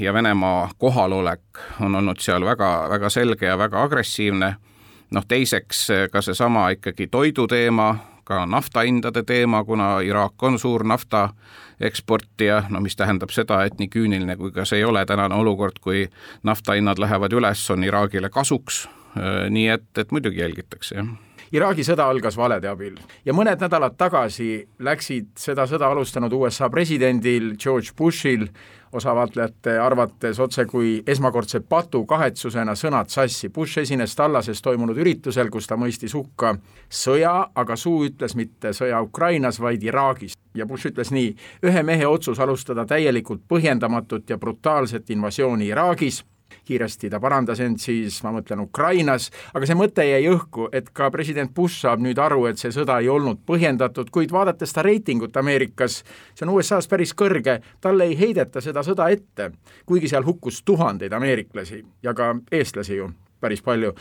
ja Venemaa kohalolek on olnud seal väga, väga selge ja väga agressiivne noh, teiseks eh, ka seesama ikkagi toiduteema, ka naftahindade teema, kuna Iraak on suur nafta eksportija, no mis tähendab seda, et nii küüniline kui ka see ei ole tänane olukord, kui naftahinnad lähevad üles, on Iraagile kasuks, eh, nii et, et muidugi jälgitakse, jah Iraagi sõda algas valede abil ja mõned nädalad tagasi läksid seda sõda alustanud USA presidendil George Bushil osavaatlejate arvates otse kui esmakordse patu kahetsusena sõnad sassi. Bush esines Tallases toimunud üritusel, kus ta mõistis hukka sõja, aga suu ütles mitte sõja Ukrainas, vaid Iraagis. ja Bush ütles nii, ühe mehe otsus alustada täielikult põhjendamatut ja brutaalset invasiooni Iraagis kiiresti ta parandas end siis, ma mõtlen Ukrainas, aga see mõte jäi õhku, et ka president Bush saab nüüd aru, et see sõda ei olnud põhjendatud, kuid vaadates ta reitingut Ameerikas, see on USA-s päris kõrge, talle ei heideta seda sõda ette, kuigi seal hukkus tuhandeid ameeriklasi ja ka eestlasi ju päris palju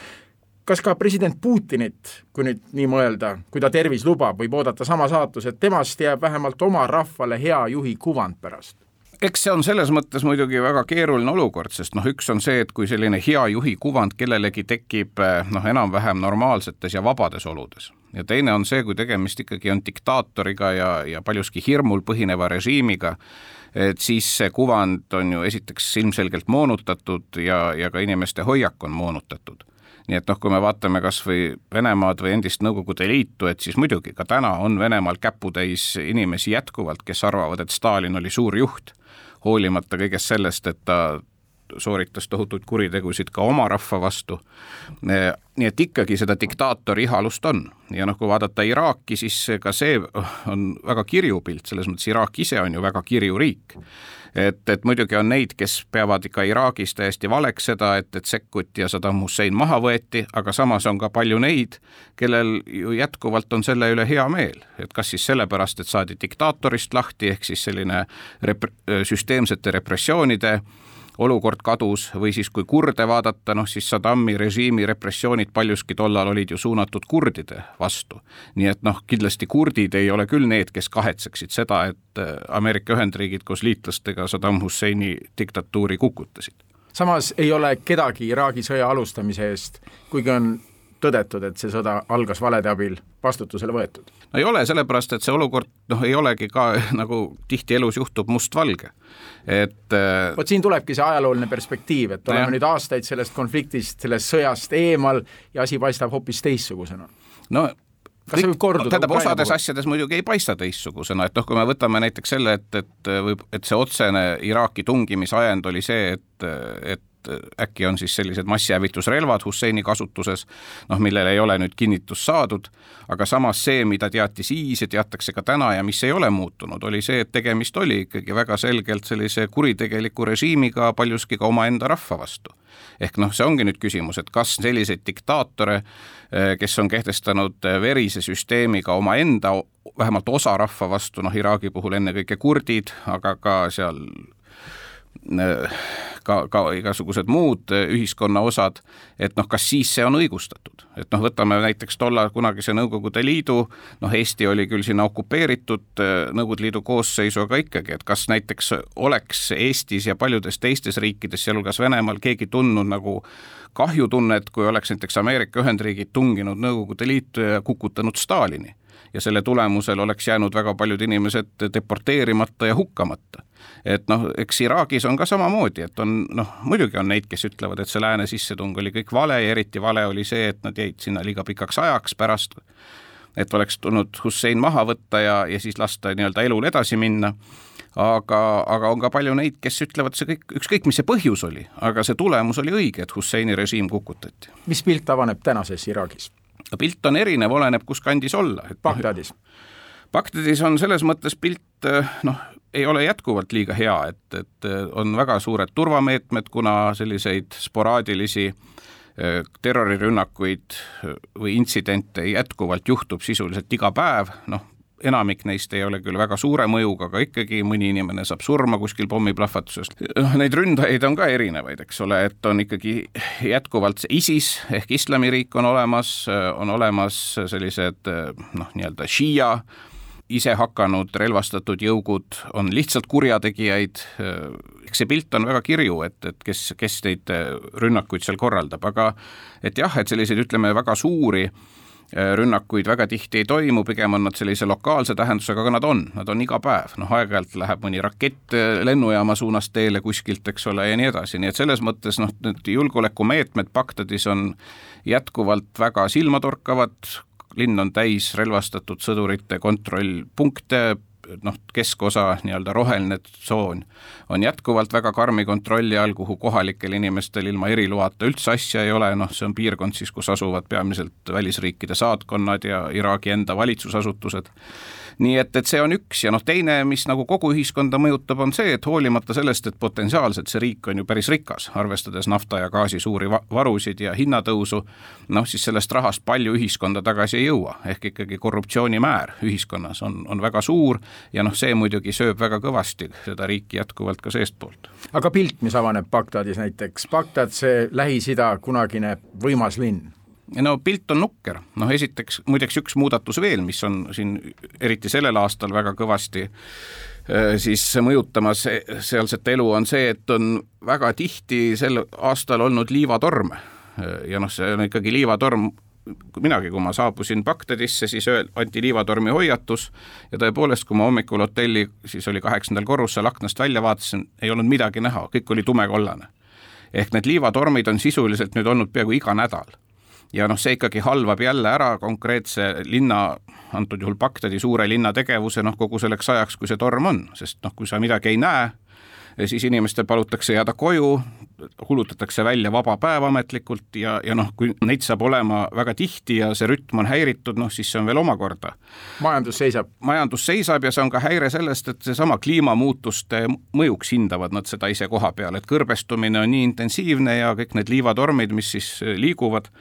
kas ka president Putinit, kui nüüd nii mõelda, kui ta tervis lubab, võib oodata sama saatus, et temast jääb vähemalt oma rahvale hea juhi kuvand pärast? Eks see on selles mõttes muidugi väga keeruline olukord, sest noh, üks on see, et kui selline hea juhi kuvand kellelegi tekib eh, noh, enam-vähem normaalsetes ja vabades oludes. Ja teine on see, kui tegemist ikkagi on diktaatoriga ja, ja paljuski hirmul põhineva režiimiga, et siis see kuvand on ju esiteks ilmselgelt moonutatud ja, ja ka inimeste hoiak on moonutatud. Nii et noh, kui me vaatame kas või Venemaad või endist Nõukogude Liitu, et siis muidugi ka täna on Venemaal käputäis inimesi jätkuvalt, kes arvavad, et Stalin oli suur juht hoolimata kõigest sellest, et ta sooritas tohutuid kuritegusid ka oma rahva vastu. nii et ikkagi seda diktaatori ihalust on. Ja noh, kui vaadata Iraaki, siis ka see on väga kirju pilt, selles mõttes Iraak ise on ju väga kirju riik. Et, et muidugi on neid, kes peavad ikka Iraagis täiesti valeks seda, et, et sekkuti ja Saddam Hussein maha võeti, aga samas on ka palju neid, kellel ju jätkuvalt on selle üle hea meel, et kas siis sellepärast, et saadi diktaatorist lahti, ehk siis selline rep-, süsteemsete repressioonide olukord kadus või siis kui kurde vaadata, noh siis Saddami režiimi repressioonid paljuski tollal olid ju suunatud kurdide vastu. nii et noh, kindlasti kurdid ei ole küll need, kes kahetseksid seda, et äh, Ameerika Ühendriigid koos liitlastega Saddam Husseini diktatuuri kukutasid. samas ei ole kedagi Iraagi sõja alustamise eest, kuigi on tõdetud, et see sõda algas valede abil, vastutusele võetud? no ei ole, sellepärast et see olukord noh, ei olegi ka nagu tihti elus juhtub mustvalge, et äh, vot siin tulebki see ajalooline perspektiiv, et oleme jah. nüüd aastaid sellest konfliktist, sellest sõjast eemal ja asi paistab hoopis teistsugusena. no kas see võib korduda? tähendab, osades puhul? asjades muidugi ei paista teistsugusena, et noh, kui me võtame näiteks selle, et, et võib, et see otsene Iraaki tungimise ajend oli see, et, et äkki on siis sellised massihävitusrelvad Husseini kasutuses, noh, millele ei ole nüüd kinnitust saadud, aga samas see, mida teati siis ja teatakse ka täna ja mis ei ole muutunud, oli see, et tegemist oli ikkagi väga selgelt sellise kuritegeliku režiimiga paljuski ka omaenda rahva vastu. Ehk noh, see ongi nüüd küsimus, et kas selliseid diktaatore, kes on kehtestanud verise süsteemiga omaenda vähemalt osa rahva vastu, noh Iraagi puhul ennekõike kurdid, aga ka seal ka, ka igasugused muud ühiskonna osad, et noh, kas siis see on õigustatud, et noh, võtame näiteks tolla kunagise Nõukogude Liidu, noh, Eesti oli küll sinna okupeeritud Nõukogude Liidu koosseisu, aga ikkagi, et kas näiteks oleks Eestis ja paljudes teistes riikides, sealhulgas Venemaal, keegi tundnud nagu kahjutunnet, kui oleks näiteks Ameerika Ühendriigid tunginud Nõukogude Liitu ja kukutanud Stalini ja selle tulemusel oleks jäänud väga paljud inimesed deporteerimata ja hukkamata. et noh, eks Iraagis on ka samamoodi, et on noh, muidugi on neid, kes ütlevad, et see lääne sissetung oli kõik vale ja eriti vale oli see, et nad jäid sinna liiga pikaks ajaks pärast, et oleks tulnud Hussein maha võtta ja, ja siis lasta nii-öelda elul edasi minna aga, aga on ka palju neid, kes ütlevad, see kõik, ükskõik mis see põhjus oli, aga see tulemus oli õige, et Husseini režiim kukutati. mis pilt avaneb tänases Iraagis? Pilt on erinev, oleneb, kus kandis olla. Bagdadis? Bagdadis on selles mõttes pilt eh, noh, ei ole jätkuvalt liiga hea, et, et eh, on väga suured turvameetmed, kuna selliseid sporaadilisi eh, terrorirünnakuid või intsidente jätkuvalt juhtub sisuliselt iga päev, noh, enamik neist ei ole küll väga suure mõjuga, aga ikkagi mõni inimene saab surma kuskil pommiplahvatusest. noh, neid ründajaid on ka erinevaid, eks ole, et on ikkagi jätkuvalt see ISIS ehk islamiriik on olemas, on olemas sellised noh, nii-öelda šiia isehakanud relvastatud jõugud on lihtsalt kurjategijaid, eks see pilt on väga kirju, et, et kes, kes neid rünnakuid seal korraldab, aga et jah, et selliseid, ütleme, väga suuri rünnakuid väga tihti ei toimu, pigem on nad sellise lokaalse tähendusega, aga nad on, nad on iga päev, noh aeg-ajalt läheb mõni rakett äh, lennujaama suunas teele kuskilt, eks ole, ja nii edasi, nii et selles mõttes noh, need julgeolekumeetmed Bagdadis on jätkuvalt väga silmatorkavad, linn on täis relvastatud sõdurite kontrollpunkte, noh, keskosa, nii-öelda roheline tsoon on jätkuvalt väga karmi kontrolli all, kuhu kohalikel inimestel ilma eriloata üldse asja ei ole, noh, see on piirkond siis, kus asuvad peamiselt välisriikide saatkonnad ja Iraagi enda valitsusasutused nii et, et see on üks ja noh, teine, mis nagu kogu ühiskonda mõjutab, on see, et hoolimata sellest, et potentsiaalselt see riik on ju päris rikas, arvestades nafta ja gaasi suuri varusid ja hinnatõusu, noh siis sellest rahast palju ühiskonda tagasi ei jõua, ehk ikkagi korruptsioonimäär ühiskonnas on, on väga suur ja noh, see muidugi sööb väga kõvasti seda riiki jätkuvalt ka seestpoolt. aga pilt, mis avaneb Bagdadis näiteks, Bagdad, see Lähis-Ida kunagine võimas linn no pilt on nukker, noh esiteks muideks üks muudatus veel, mis on siin eriti sellel aastal väga kõvasti äh, siis mõjutamas sealset elu, on see, et on väga tihti sel aastal olnud liivatorme. Äh, ja noh, see on ikkagi liivatorm, minagi, kui ma saabusin Bagdadisse, siis öel-, anti liivatormi hoiatus ja tõepoolest, kui ma hommikul hotelli, siis oli kaheksandal korrusel, aknast välja vaatasin, ei olnud midagi näha, kõik oli tumekollane. ehk need liivatormid on sisuliselt nüüd olnud peaaegu iga nädal ja noh, see ikkagi halvab jälle ära konkreetse linna, antud juhul Bagdadi suure linna tegevuse noh, kogu selleks ajaks, kui see torm on, sest noh, kui sa midagi ei näe, siis inimestel palutakse jääda koju, kuulutatakse välja vaba päev ametlikult ja, ja noh, kui neid saab olema väga tihti ja see rütm on häiritud, noh siis see on veel omakorda. majandus seisab? majandus seisab ja see on ka häire sellest, et seesama kliimamuutuste mõjuks hindavad nad seda ise koha peal, et kõrbestumine on nii intensiivne ja kõik need liivatormid, mis siis liiguvad,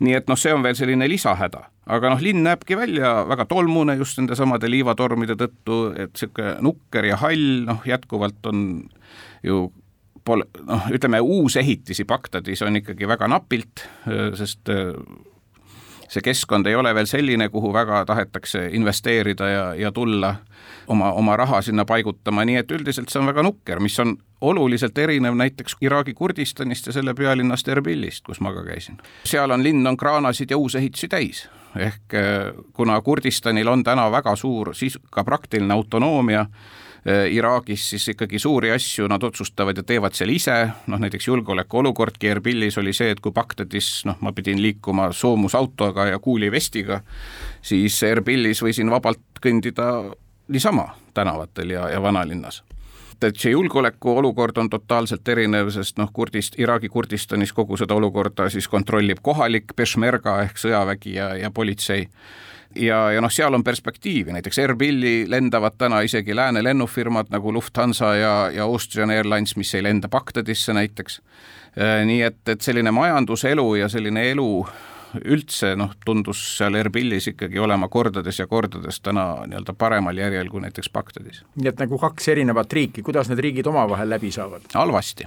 nii et noh, see on veel selline lisahäda, aga noh, linn näebki välja väga tolmune just nende samade liivatormide tõttu, et niisugune nukker ja hall, noh jätkuvalt on ju pole, noh, ütleme uusehitisi Bagdadis on ikkagi väga napilt, sest see keskkond ei ole veel selline, kuhu väga tahetakse investeerida ja, ja tulla oma, oma raha sinna paigutama, nii et üldiselt see on väga nukker, mis on oluliselt erinev näiteks Iraagi Kurdistanist ja selle pealinnast Erbilist, kus ma ka käisin. seal on linn on kraanasid ja uusehitusi täis, ehk kuna Kurdistanil on täna väga suur siis ka praktiline autonoomia, Iraagis siis ikkagi suuri asju nad otsustavad ja teevad seal ise, noh näiteks julgeolekuolukordki Erbilis oli see, et kui Bagdadis noh, ma pidin liikuma soomusautoga ja kuulivestiga, siis Erbilis võisin vabalt kõndida niisama tänavatel ja, ja vanalinnas. Et see julgeolekuolukord on totaalselt erinev, sest noh, Kurdist, Iraagi Kurdistanis kogu seda olukorda siis kontrollib kohalik peshmerga ehk sõjavägi ja, ja politsei ja, ja noh, seal on perspektiivi, näiteks Erbili lendavad täna isegi lääne lennufirmad nagu Lufthansa ja, ja Austrian Airlines, mis ei lenda Bagdadisse näiteks. Äh, nii et, et selline majanduselu ja selline elu üldse noh, tundus seal Erbilis ikkagi olema kordades ja kordades täna nii-öelda paremal järjel kui näiteks Bagdadis. nii et nagu kaks erinevat riiki, kuidas need riigid omavahel läbi saavad? halvasti.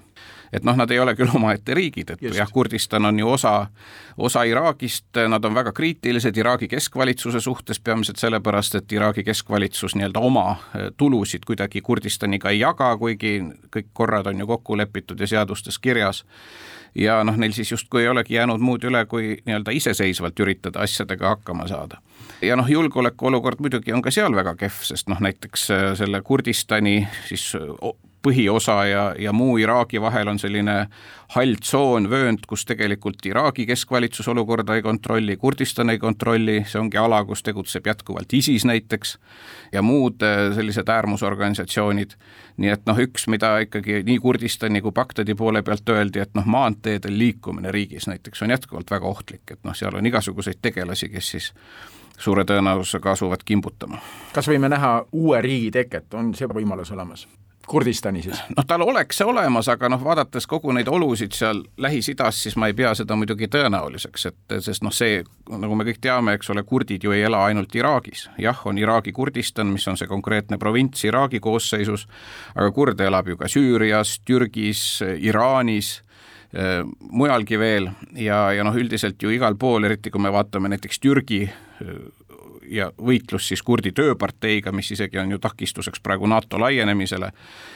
Et noh, nad ei ole küll omaette riigid, et Just. jah, Kurdistan on ju osa, osa Iraagist, nad on väga kriitilised Iraagi keskvalitsuse suhtes, peamiselt sellepärast, et Iraagi keskvalitsus nii-öelda oma eh, tulusid kuidagi Kurdistaniga ei jaga, kuigi kõik korrad on ju kokku lepitud ja seadustes kirjas ja noh, neil siis justkui ei olegi jäänud muud üle, kui nii-öelda iseseisvalt üritada asjadega hakkama saada. ja noh, julgeolekuolukord muidugi on ka seal väga kehv, sest noh, näiteks äh, selle Kurdistani siis põhiosa ja, ja muu Iraagi vahel on selline hall tsoon, vöönd, kus tegelikult Iraagi keskvalitsus olukorda ei kontrolli, Kurdistan ei kontrolli, see ongi ala, kus tegutseb jätkuvalt ISIS näiteks ja muud äh, sellised äärmusorganisatsioonid. nii et noh, üks, mida ikkagi nii Kurdistani kui Bagdadi poole pealt öeldi, et noh, maanteedel liikumine riigis näiteks on jätkuvalt väga ohtlik, et noh, seal on igasuguseid tegelasi, kes siis suure tõenäosusega asuvad kimbutama. kas võime näha uue riigi teket, on see võimalus olemas? Kurdistani siis? noh, tal oleks see olemas, aga noh, vaadates kogu neid olusid seal Lähis-Idas, siis ma ei pea seda muidugi tõenäoliseks, et sest noh, see, nagu me kõik teame, eks ole, kurdid ju ei ela ainult Iraagis. jah, on Iraagi Kurdistan, mis on see konkreetne provints Iraagi koosseisus, aga kurde elab ju ka Süürias, Türgis, Iraanis äh, mujalgi veel ja, ja noh, üldiselt ju igal pool, eriti kui me vaatame näiteks Türgi äh, ja võitlus siis kurdi tööparteiga, mis isegi on ju takistuseks praegu NATO laienemisele,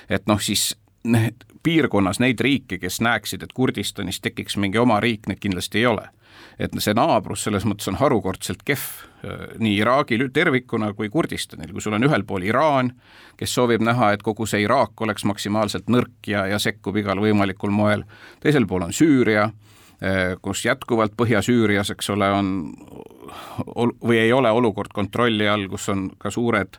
et noh, siis need piirkonnas neid riike, kes näeksid, et Kurdistanis tekiks mingi oma riik, neid kindlasti ei ole. et see naabrus selles mõttes on harukordselt kehv äh, nii Iraagil tervikuna kui Kurdistanil, kui sul on ühel pool Iraan, kes soovib näha, et kogu see Iraak oleks maksimaalselt nõrk ja, ja sekkub igal võimalikul moel, teisel pool on Süüria kus jätkuvalt Põhja-Süürias, eks ole, on või ei ole olukord kontrolli all, kus on ka suured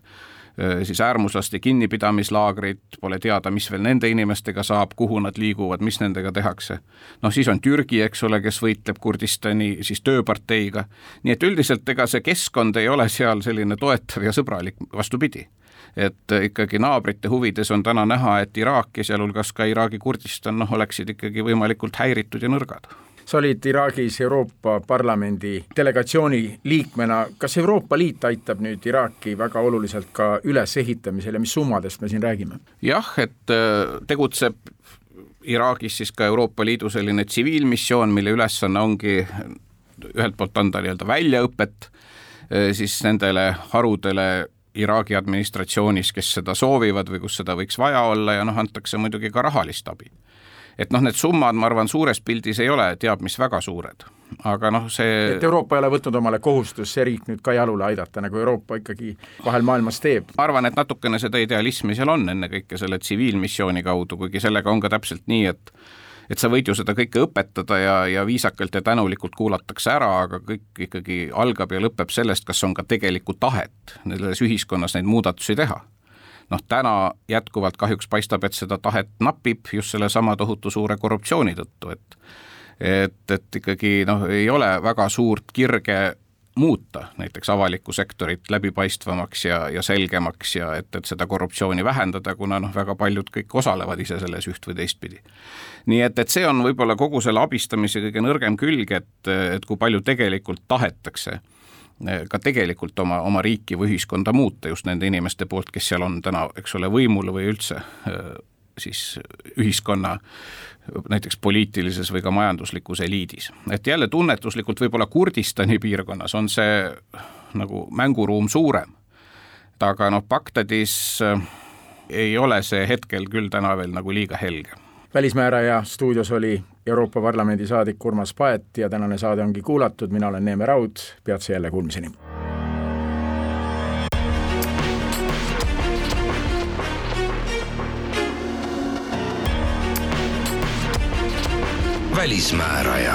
eh, siis äärmuslaste kinnipidamislaagrid, pole teada, mis veel nende inimestega saab, kuhu nad liiguvad, mis nendega tehakse. noh, siis on Türgi, eks ole, kes võitleb Kurdistani siis tööparteiga, nii et üldiselt ega see keskkond ei ole seal selline toetav ja sõbralik, vastupidi. et ikkagi naabrite huvides on täna näha, et Iraak ja sealhulgas ka Iraagi Kurdistan noh, oleksid ikkagi võimalikult häiritud ja nõrgad sa olid Iraagis Euroopa Parlamendi delegatsiooni liikmena, kas Euroopa Liit aitab nüüd Iraaki väga oluliselt ka ülesehitamisel ja mis summadest me siin räägime? jah, et äh, tegutseb Iraagis siis ka Euroopa Liidu selline tsiviilmissioon, mille ülesanne ongi ühelt poolt anda nii-öelda väljaõpet äh, siis nendele harudele Iraagi administratsioonis, kes seda soovivad või kus seda võiks vaja olla ja noh, antakse muidugi ka rahalist abi et noh, need summad, ma arvan, suures pildis ei ole teab mis väga suured, aga noh, see et Euroopa ei ole võtnud omale kohustust see riik nüüd ka jalule aidata, nagu Euroopa ikkagi vahel maailmas teeb? ma arvan, et natukene seda idealismi seal on, ennekõike selle tsiviilmissiooni kaudu, kuigi sellega on ka täpselt nii, et et sa võid ju seda kõike õpetada ja, ja viisakalt ja tänulikult kuulatakse ära, aga kõik ikkagi algab ja lõpeb sellest, kas on ka tegelikku tahet selles ühiskonnas neid muudatusi teha noh, täna jätkuvalt kahjuks paistab, et seda tahet napib just sellesama tohutu suure korruptsiooni tõttu, et et, et ikkagi noh, ei ole väga suurt kirge muuta näiteks avalikku sektorit läbipaistvamaks ja, ja selgemaks ja et, et seda korruptsiooni vähendada, kuna noh, väga paljud kõik osalevad ise selles üht või teistpidi. nii et, et see on võib-olla kogu selle abistamise kõige nõrgem külg, et, et kui palju tegelikult tahetakse ka tegelikult oma, oma riiki või ühiskonda muuta just nende inimeste poolt, kes seal on täna, eks ole, võimul või üldse siis ühiskonna näiteks poliitilises või ka majanduslikus eliidis. et jälle tunnetuslikult võib-olla Kurdistani piirkonnas on see nagu mänguruum suurem, aga noh, Bagdadis ei ole see hetkel küll täna veel nagu liiga helge. Välismääraja stuudios oli Euroopa Parlamendi saadik Urmas Paet ja tänane saade ongi kuulatud, mina olen Neeme Raud, peatse jälle kuulmiseni. välismääraja